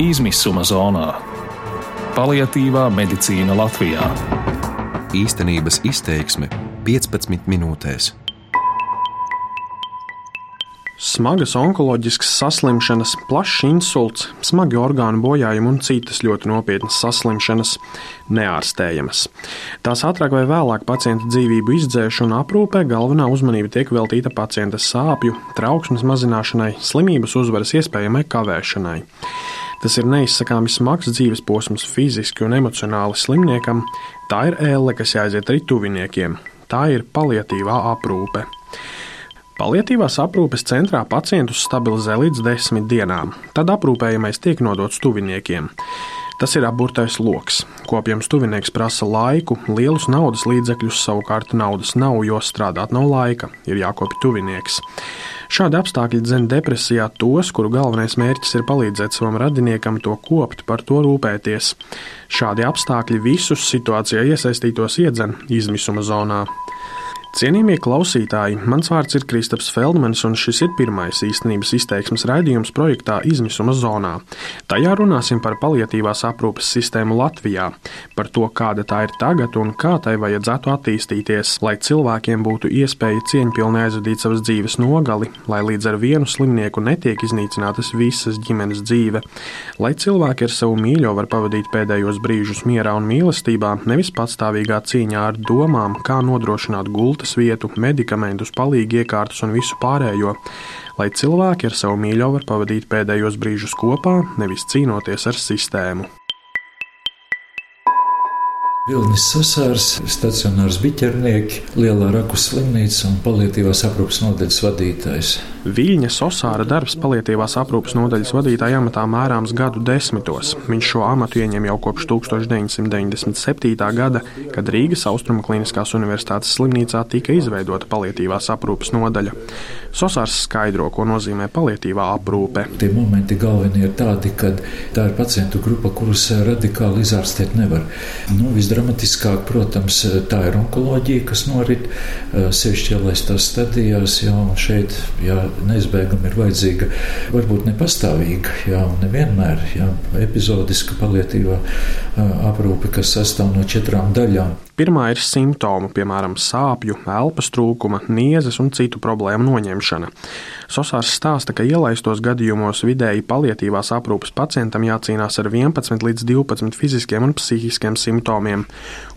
Izmisuma zonā - paliatīvā medicīna Latvijā. Īstenības izteiksme 15 minūtēs. Smagas onkoloģiskas saslimšanas, plašs insults, smagi orgānu bojājumi un citas ļoti nopietnas saslimšanas neārstējamas. Tās ātrāk vai vēlāk pacienta dzīvību izdzēš un aprūpē galvenā uzmanība tiek veltīta pacienta sāpju, trauksmes mazināšanai, slimības uzvaras iespējamai kavēšanai. Tas ir neizsakāmi smags dzīves posms fiziski un emocionāli slimniekam. Tā ir ēle, kas jāaiziet arī tuviniekiem. Tā ir paliatīvā aprūpe. Paliatīvās aprūpes centrā pacientus stabilizē līdz desmit dienām, tad aprūpējamais tiek nodots tuviniekiem. Tas ir apburtais lokus. Kopjams tuvinieks prasa laiku, lielus naudas līdzekļus, savukārt naudas nav, jo strādāt nav laika, ir jākopja tuvinieks. Šādi apstākļi dzen depresijā tos, kuru galvenais mērķis ir palīdzēt savam radiniekam to kopt, par to rūpēties. Šādi apstākļi visus situācijā iesaistītos iedzen izmisuma zonā. Cienījamie klausītāji, mans vārds ir Kristaps Feldmanis, un šis ir pirmais īstenības izteiksmes raidījums projektā Izmisuma zonā. Tajā runāsim par paliatīvās aprūpes sistēmu Latvijā, par to, kāda tā ir tagad un kā tai vajadzētu attīstīties, lai cilvēkiem būtu iespēja cieņpilni aizvadīt savas dzīves nogali, lai līdz ar vienu slimnieku netiek iznīcinātas visas ģimenes dzīve, lai cilvēki ar savu mīļo var pavadīt pēdējos brīžus mierā un mīlestībā, nevis patstāvīgā cīņā ar domām, kā nodrošināt gultu gultas vietu, medikamentus, palīgi iekārtas un visu pārējo, lai cilvēki ar savu mīļo var pavadīt pēdējos brīžus kopā, nevis cīnoties ar sistēmu. Vilnis Sasārs, stacionārs biķernieki, lielā raku slimnīca un palietīvās aprūpas nodaļas vadītājs. Viļņa Sosāra darbs palietīvās aprūpas nodaļas vadītāja amatā mērāms gadu desmitos. Viņš šo amatu ieņem jau kopš 1997. gada, kad Rīgas Austrumu Kliniskās Universitātes slimnīcā tika izveidota palietīvās aprūpas nodaļa. Sosārs skaidro, ko nozīmē palietīvā aprūpe. Tie momenti galvenie ir tādi, ka tā ir pacientu grupa, kurus radikāli izārstēt nevar. Nu, visdramatiskāk, protams, tā ir onkoloģija, kas norit sevišķi ielaistās stadijās, jau šeit, jā, neizbēgami ir vajadzīga varbūt nepastāvīga, jā, nevienmēr jā, epizodiska palietīvā aprūpe, kas sastāv no četrām daļām. Pirmā ir simptomu, piemēram, sāpju, elpas trūkuma, niezes un citu problēmu noņemšana. Sosārs stāsta, ka ielaistos gadījumos vidēji palietīvās aprūpes pacientam jācīnās ar 11 līdz 12 fiziskiem un psihiskiem simptomiem.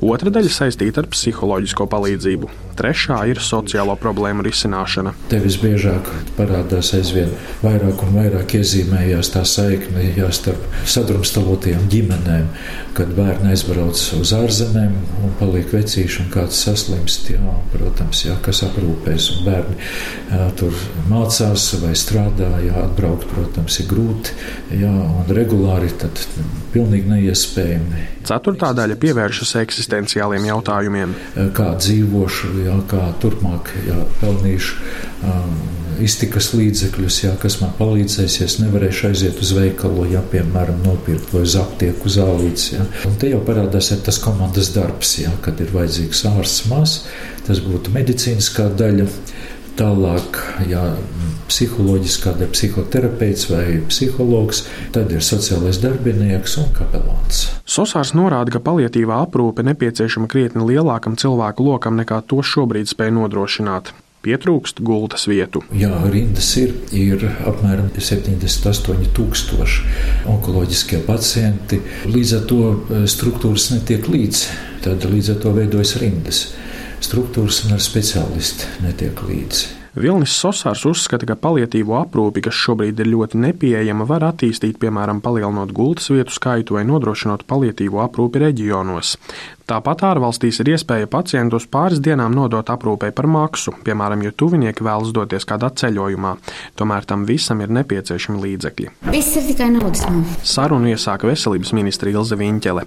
Otra daļa saistīta ar psiholoģisko palīdzību. Trešā ir sociālo problēmu risināšana. Te visbiežāk parādās aizvien vairāk un vairāk iezīmējās tā saikne starp sadrumstalotajām ģimenēm, kad bērni aizbrauc uz ārzemēm un palīdz paliek vecīši un kāds saslimst, jā, protams, jā, kas aprūpēs. Un bērni jā, tur mācās vai strādā, jā, atbraukt, protams, ir grūti, jā, un regulāri tad pilnīgi neiespējami. Ceturtā daļa pievēršas eksistenciāliem jautājumiem. Kā dzīvošu, jā, kā turpmāk jā, pelnīšu. Um, iztikas līdzekļus, jā, kas man palīdzēs, ja es nevarēšu aiziet uz veikalu, ja, piemēram, nopirkt vai uz aptieku zālītes. Ja. Un te jau parādās tas komandas darbs, ja, kad ir vajadzīgs ārsts maz, tas būtu medicīniskā daļa. Tālāk, ja psiholoģiskā daļa, psihoterapeits vai psihologs, tad ir sociālais darbinieks un kapelāns. Sosārs norāda, ka palietīvā aprūpe nepieciešama krietni lielākam cilvēku lokam nekā to šobrīd spēj nodrošināt pietrūkst gultas vietu. Jā, rindas ir, ir apmēram 78,000 onkoloģiskie pacienti. Līdz ar to e, struktūras netiek līdzi, tad līdz ar to veidojas rindas. Struktūras un ar speciālisti netiek līdzi. Vilnis Sosārs uzskata, ka palietīvo aprūpi, kas šobrīd ir ļoti nepieejama, var attīstīt, piemēram, palielinot gultas vietu skaitu vai nodrošinot palietīvo aprūpi reģionos. Tāpat ārvalstīs ir iespēja pacientus pāris dienām nodot aprūpē par maksu, piemēram, ja tuvinieki vēlas doties kādā ceļojumā. Tomēr tam visam ir nepieciešami līdzekļi. Viss ir tikai naudas. Sarunu iesāka veselības ministra Ilze Viņķele.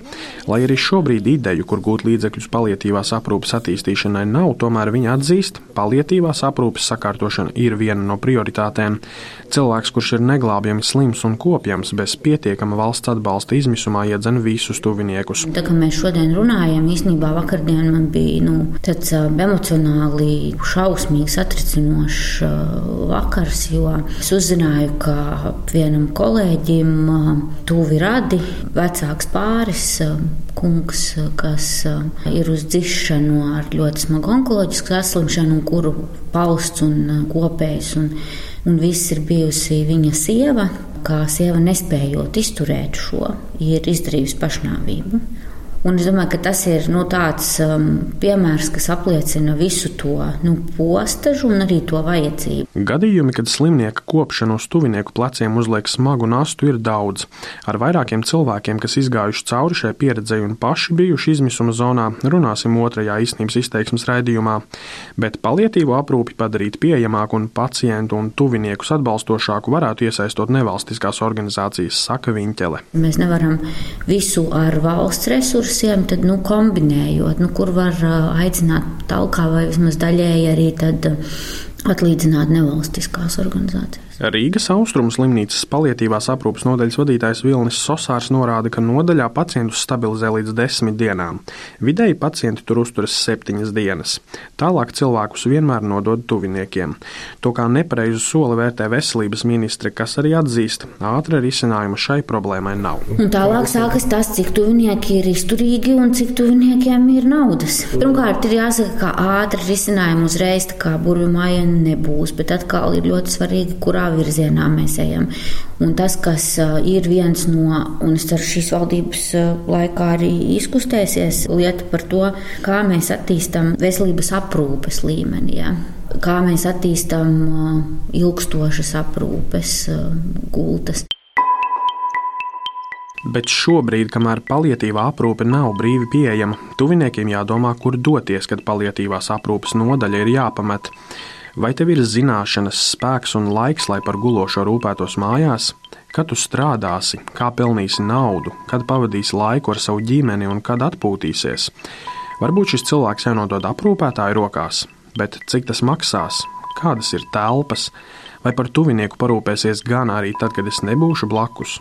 Lai arī šobrīd ideju, kur gūt līdzekļus palietīvās aprūpes attīstīšanai nav, tomēr viņa atzīst, palietīvās aprūpes sakārtošana ir viena no prioritātēm. Cilvēks, kurš ir neglābjami slims un kopjams, bez pietiekama valsts atbalsta izmisumā iedzen visus tuviniekus. Tā runājam. Īsnībā vakardien man bija nu, tāds emocionāli šausmīgi satricinošs vakars, jo es uzzināju, ka vienam kolēģim tuvi radi vecāks pāris kungs, kas ir uz dzišanu ar ļoti smagu onkoloģisku saslimšanu, kuru pausts un kopējs un, un viss ir bijusi viņa sieva kā sieva nespējot izturēt šo, ir izdarījusi pašnāvību. Un es domāju, ka tas ir nu, tāds um, piemērs, kas apliecina visu to nu, postažu un arī to vajadzību. Gadījumi, kad slimnieka kopšana uz tuvinieku pleciem uzliek smagu nastu, ir daudz. Ar vairākiem cilvēkiem, kas izgājuši cauri šai pieredzei un paši bijuši izmisuma zonā, runāsim otrajā īstenības izteiksmes raidījumā. Bet palietīvo aprūpi padarīt pieejamāku un pacientu un tuviniekus atbalstošāku varētu iesaistot nevalstiskās organizācijas, saka Viņķele. Mēs nevaram visu ar valsts resursiem resursiem, tad nu, kombinējot, nu, kur var aicināt talkā vai vismaz daļēji arī tad atlīdzināt nevalstiskās organizācijas. Rīgas austrumu slimnīcas palietīvās aprūpas nodaļas vadītājs Vilnis Sosārs norāda, ka nodaļā pacientus stabilizē līdz desmit dienām. Vidēji pacienti tur uzturas septiņas dienas. Tālāk cilvēkus vienmēr nodod tuviniekiem. To kā nepareizu soli vērtē veselības ministre, kas arī atzīst, ātra risinājuma šai problēmai nav. Un tālāk sākas tas, cik tuvinieki ir izturīgi un cik tuviniekiem ir naudas. Pirmkārt, ir jāsaka, ka ātri risinājumi uzreiz kā burvju māja nebūs, bet atkal ir ļoti svarīgi, kurā kurā virzienā mēs ejam. Un tas, kas ir viens no, un es ceru, šīs valdības laikā arī izkustēsies, lieta par to, kā mēs attīstam veselības aprūpes līmeni. Ja? Kā mēs attīstam ilgstošas aprūpes gultas. Bet šobrīd, kamēr palietīvā aprūpe nav brīvi pieejama, tuviniekiem jādomā, kur doties, kad palietīvās aprūpes nodaļa ir jāpamet. Vai tev ir zināšanas, spēks un laiks, lai par gulošo rūpētos mājās? Kad tu strādāsi, kā pelnīsi naudu, kad pavadīsi laiku ar savu ģimeni un kad atpūtīsies? Varbūt šis cilvēks jānodod aprūpētāju rokās, bet cik tas maksās, kādas ir telpas, vai par tuvinieku parūpēsies gan arī tad, kad es nebūšu blakus?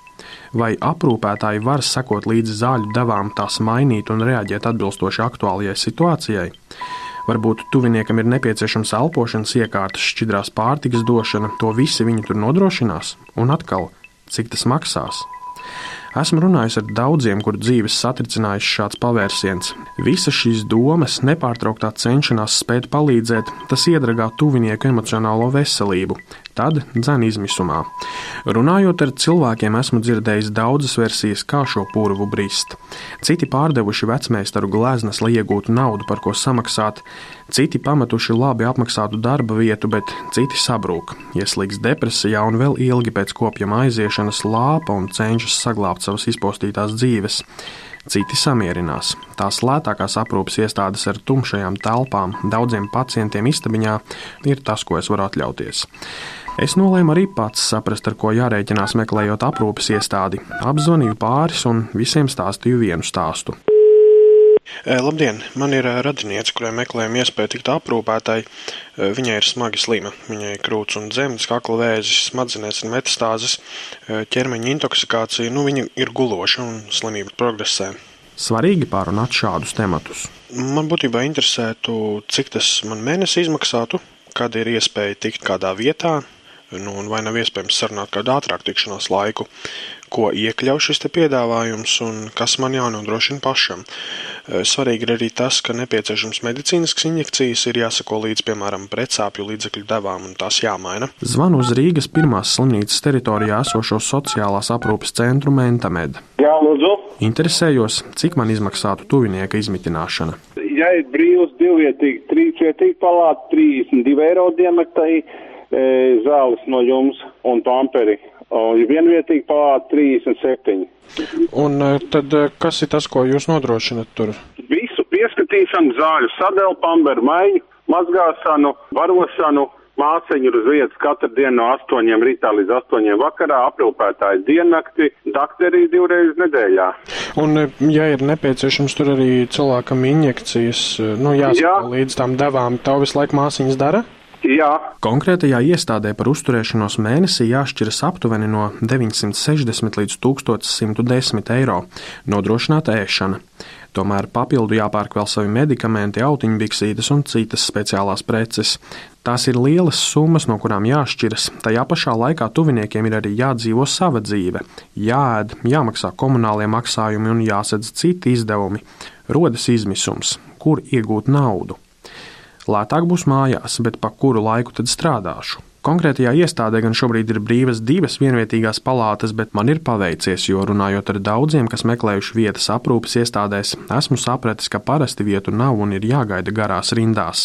Vai aprūpētāji var sekot līdzi zāļu devām, tās mainīt un reaģēt atbilstoši aktuālajai situācijai? Varbūt tuviniekam ir nepieciešams elpošanas iekārtas, šķidrās pārtikas došana, to visi viņi tur nodrošinās, un atkal, cik tas maksās. Esmu runājis ar daudziem, kur dzīves satricinājis šāds pavērsiens. Visas šīs domas, nepārtrauktā cenšanās spēt palīdzēt, tas iedragā tuvinieku emocionālo veselību, tad dzēn izmisumā. Runājot ar cilvēkiem, esmu dzirdējis daudzas versijas, kā šo purvu brist. Citi pārdevuši vecmeistaru gleznas, lai iegūtu naudu, par ko samaksāt, citi pametuši labi apmaksātu darba vietu, bet citi sabrūk, ieslīgs depresijā un vēl ilgi pēc kopjama aiziešanas lāpa un cenšas saglabāt savas izpostītās dzīves. Citi samierinās. Tās lētākās aprūpes iestādes ar tumšajām telpām, daudziem pacientiem istabiņā ir tas, ko es varu atļauties. Es nolēmu arī pats saprast, ar ko jārēķinās meklējot aprūpes iestādi. Apzvanīju pāris un visiem stāstīju vienu stāstu. Labdien, man ir radiniece, kurai meklējam iespēju tikt aprūpētai. Viņai ir smagi slima. Viņai ir krūts un dzemdas, kakla vēzis, smadzenēs ir metastāzes, ķermeņa intoksikācija. Nu, viņa ir guloša un slimība progresē. Svarīgi pārunāt šādus tematus. Man būtībā interesētu, cik tas man mēnesi izmaksātu, kad ir iespēja tikt kādā vietā, nu, vai nav iespējams sarunāt kādu ātrāku tikšanās laiku, ko iekļauj šis piedāvājums un kas man jānodrošina pašam. Eh, svarīgi ir arī tas, ka nepieciešams medicīniskas injekcijas ir jāsako līdz, piemēram, pretsāpju līdzekļu devām, un tas jāmaina. Zvanu uz Rīgas pirmās slimnīcas teritorijā esošo sociālās aprūpes centru Mentamed. Jā, lūdzu. Interesējos, cik man izmaksātu tuvinieka izmitināšana. Ja ir brīvs divvietīgi, trīsvietīgi palāta, 32 eiro diennaktī e, zāles no jums un pamperi. Un vienvietīgi palāta 37. Un e, tad e, kas ir tas, ko jūs nodrošinat tur? Visu pieskatīšanu, zāļu sadēlu, pamberu maiņu, mazgāšanu, varošanu. Māsiņa ir uz vietas katru dienu no 8 rītā līdz 8 vakarā, aprūpētāji diennakti, dakterī divreiz nedēļā. Un, e, ja ir nepieciešams tur arī cilvēkam injekcijas, nu jāsaka Jā. līdz tām devām, tā visu laiku māsiņas dara? Jā. Konkrētajā iestādē par uzturēšanos mēnesī jāšķiras aptuveni no 960 līdz 1110 eiro, nodrošināta ēšana. Tomēr papildu jāpērk vēl savi medikamenti, autiņbiksītes un citas speciālās preces. Tās ir lielas summas, no kurām jāšķiras. Tajā pašā laikā tuviniekiem ir arī jādzīvo sava dzīve, jāēd, jāmaksā komunālie maksājumi un jāsedz citi izdevumi. Rodas izmisums, kur iegūt naudu. Lētāk būs mājās, bet pa kuru laiku tad strādāšu? Konkrētajā iestādē gan šobrīd ir brīvas divas vienvietīgās palātas, bet man ir paveicies, jo runājot ar daudziem, kas meklējuši vietas aprūpes iestādēs, esmu sapratis, ka parasti vietu nav un ir jāgaida garās rindās.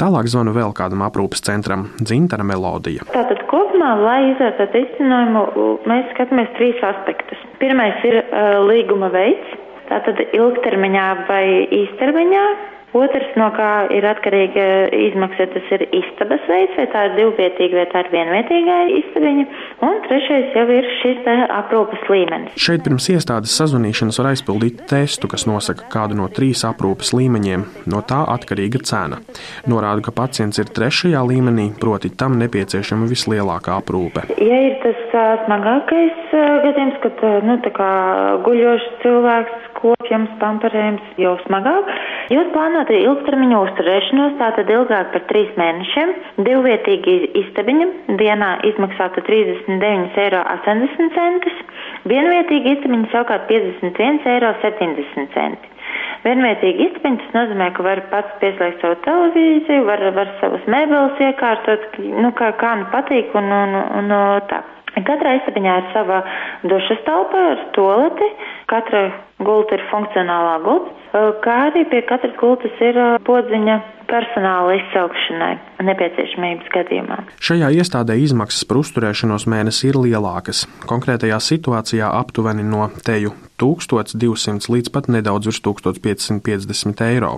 Tālāk zvanu vēl kādam aprūpes centram - Dzintara melodija. Tātad kopumā, lai izvērtētu izcinājumu, mēs skatāmies trīs aspektus. Pirmais ir uh, līguma veids, tātad ilgtermiņā vai īstermiņā Otrs, no kā ir atkarīga izmaksa, tas ir istabas veids, vai tā ir divvietīga, vai tā ir vienvietīgā istabiņa. Un trešais jau ir šis aprūpas līmenis. Šeit pirms iestādes sazvanīšanas var aizpildīt testu, kas nosaka kādu no trīs aprūpas līmeņiem. No tā atkarīga cena. Norāda, ka pacients ir trešajā līmenī, proti tam nepieciešama vislielākā aprūpe. Ja ir tas smagākais gadījums, kad nu, guļošs cilvēks kopjams, pamperējums jau smagāk. Jūs plānojat ilgtermiņa uzturēšanos, tātad ilgāk par trīs mēnešiem. Divvietīgi istabiņa dienā izmaksātu 39,80 eiro. Vienvietīgi istabiņa savukārt 51,70 eiro. Vienvietīgi istabiņa tas nozīmē, ka var pats pieslēgt savu televīziju, var, var savus mēbeles iekārtot, nu, kā, kā nu patīk un, un, un tā. Katrā istabiņā ir sava dušas telpa ar toleti, katra gulta ir funkcionālā gulta, kā arī pie katras gultas ir podziņa personāla izsaukšanai nepieciešamības gadījumā. Šajā iestādē izmaksas par uzturēšanos mēnesi ir lielākas. Konkrētajā situācijā aptuveni no teju 1200 līdz pat nedaudz virs 1550 eiro.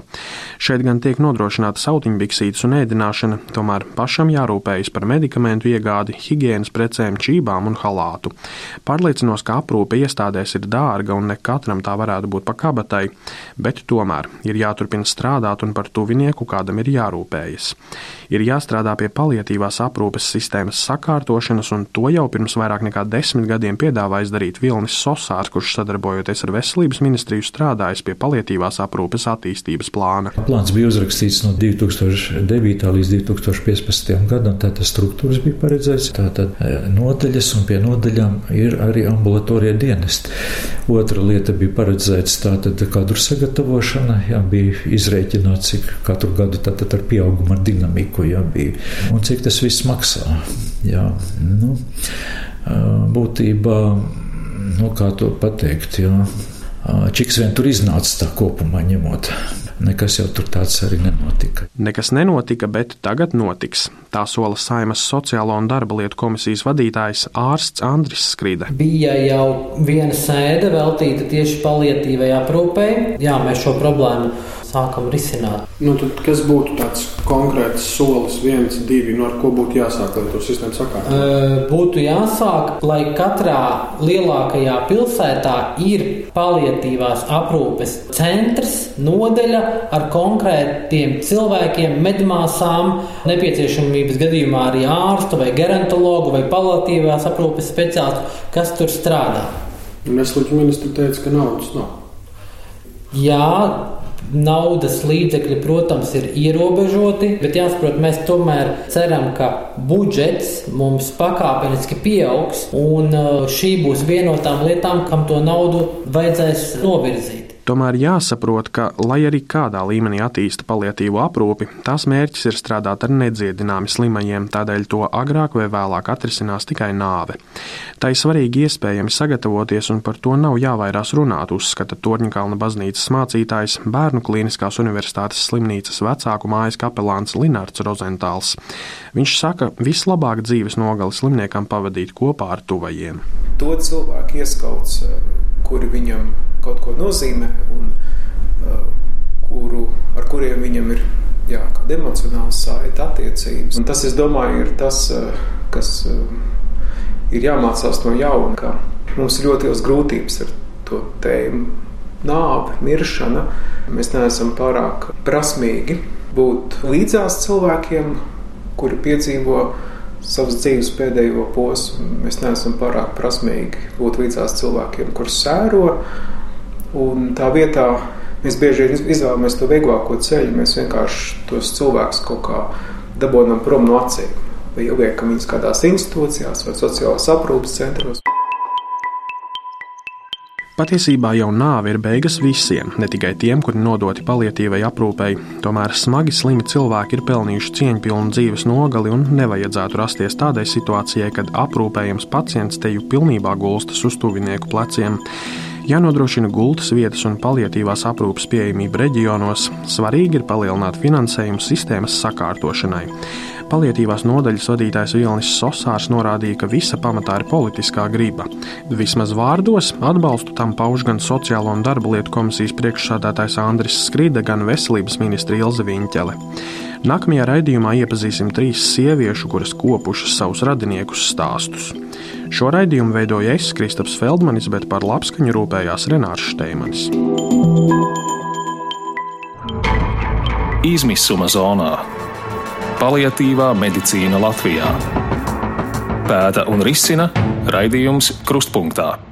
Šeit gan tiek nodrošināta sautiņbiksītes un ēdināšana, tomēr pašam jārūpējas par medikamentu iegādi, higiēnas precēm, čībām un halātu. Pārliecinos, ka aprūpe iestādēs ir dārga un ne katram tā varētu būt pa kabatai, bet tomēr ir jāturpina strādāt un par tuvinieku kādam ir jārūpējas ir jāstrādā pie paliatīvās aprūpes sistēmas sakārtošanas, un to jau pirms vairāk nekā desmit gadiem piedāvāja darīt Vilnis Sosārs, kurš sadarbojoties ar Veselības ministriju strādājis pie paliatīvās aprūpes attīstības plāna. Plāns bija uzrakstīts no 2009. līdz 2015. gadam, tātad struktūras bija paredzēts, tātad e, nodaļas un pie nodaļām ir arī ambulatorie dienesti. Otra lieta bija paredzēts tātad kadru sagatavošana, jā, bija izrēķināts, cik katru gadu tātad ar pieaugumu ar dinamiku ja, bija. Un cik tas viss maksā? Jā, nu, būtībā, nu, kā to pateikt, jā, cik vien tur iznāca tā kopumā ņemot. Nekas jau tur tāds arī nenotika. Nekas nenotika, bet tagad notiks. Tā sola Saimas Sociālo un darba lietu komisijas vadītājs ārsts Andris Skride. Bija jau viena sēde veltīta tieši palietīvai aprūpei. Jā, mēs šo problēmu sākam risināt. Nu, tad, kas būtu tāds konkrēts solis, viens, divi, no nu, ar ko būtu jāsāk, lai to sistēmu sakārtotu? Uh, būtu jāsāk, lai katrā lielākajā pilsētā ir palietīvās aprūpes centrs, nodeļa ar konkrētiem cilvēkiem, medmāsām, nepieciešamības gadījumā arī ārstu vai gerontologu vai palietīvās aprūpes speciālistu, kas tur strādā. Veselības ministrs teica, ka naudas nav. Jā, Naudas līdzekļi, protams, ir ierobežoti, bet jāsaprot, mēs tomēr ceram, ka budžets mums pakāpeniski pieaugs, un uh, šī būs viena no tām lietām, kam to naudu vajadzēs novirzīt. Tomēr jāsaprot, ka, lai arī kādā līmenī attīsta paliatīvo aprūpi, tās mērķis ir strādāt ar nedziedināmi slimajiem, tādēļ to agrāk vai vēlāk atrisinās tikai nāve. Tai svarīgi iespējami sagatavoties, un par to nav jāvairās runāt, uzskata Torņakalna baznīcas mācītājs, Bērnu Kliniskās universitātes slimnīcas vecāku mājas kapelāns Linārds Rozentāls. Viņš saka, vislabāk dzīves nogali slimniekam pavadīt kopā ar tuvajiem. To cilvēku ieskauts, kuri viņam kaut ko nozīmē un uh, kuru, ar kuriem viņam ir jā, emocionāls saita attiecības. Un tas, es domāju, ir tas, uh, kas uh, ir jāmācās no jauna, ka mums ir ļoti liels grūtības ar to tēmu. Nāve, miršana. Mēs neesam pārāk prasmīgi būt līdzās cilvēkiem, kuri piedzīvo savas dzīves pēdējo posmu. Mēs neesam pārāk prasmīgi būt līdzās cilvēkiem, kurus sēro, Un tā vietā Mēs bieži vien izvēlamies to vieglāko ceļu. Mēs vienkārši tos cilvēkus kaut kā dabūjam prom no acīm. Vai ieliekam viņus kādās institūcijās vai sociālās aprūpes centros. Patiesībā jau nāve ir beigas visiem, ne tikai tiem, kuri nodoti palietīvai aprūpei. Tomēr smagi slimi cilvēki ir pelnījuši cieņpilnu dzīves nogali un nevajadzētu rasties tādai situācijai, kad aprūpējams pacients te jau pilnībā gulstas uz tuvinieku pleciem. Jānodrošina gultas vietas un palietīvās aprūpes pieejamība reģionos, svarīgi ir palielināt finansējumu sistēmas sakārtošanai. Palietīvās nodaļas vadītājs Vilnis Sosārs norādīja, ka visa pamatā ir politiskā griba. Vismaz vārdos atbalstu tam pauž gan Sociālo un darba lietu komisijas priekšsādātājs Andris Skride, gan veselības ministra Ilze Viņķele. Nākamajā raidījumā iepazīsim trīs sieviešu, kuras kopušas savus radiniekus stāstus. Šo raidījumu veidoja es, Kristaps Feldmanis, bet par labskaņu rūpējās Renārs Šteimanis. Izmisuma zonā - paliatīvā medicīna Latvijā. Pēta un risina raidījums Krustpunktā.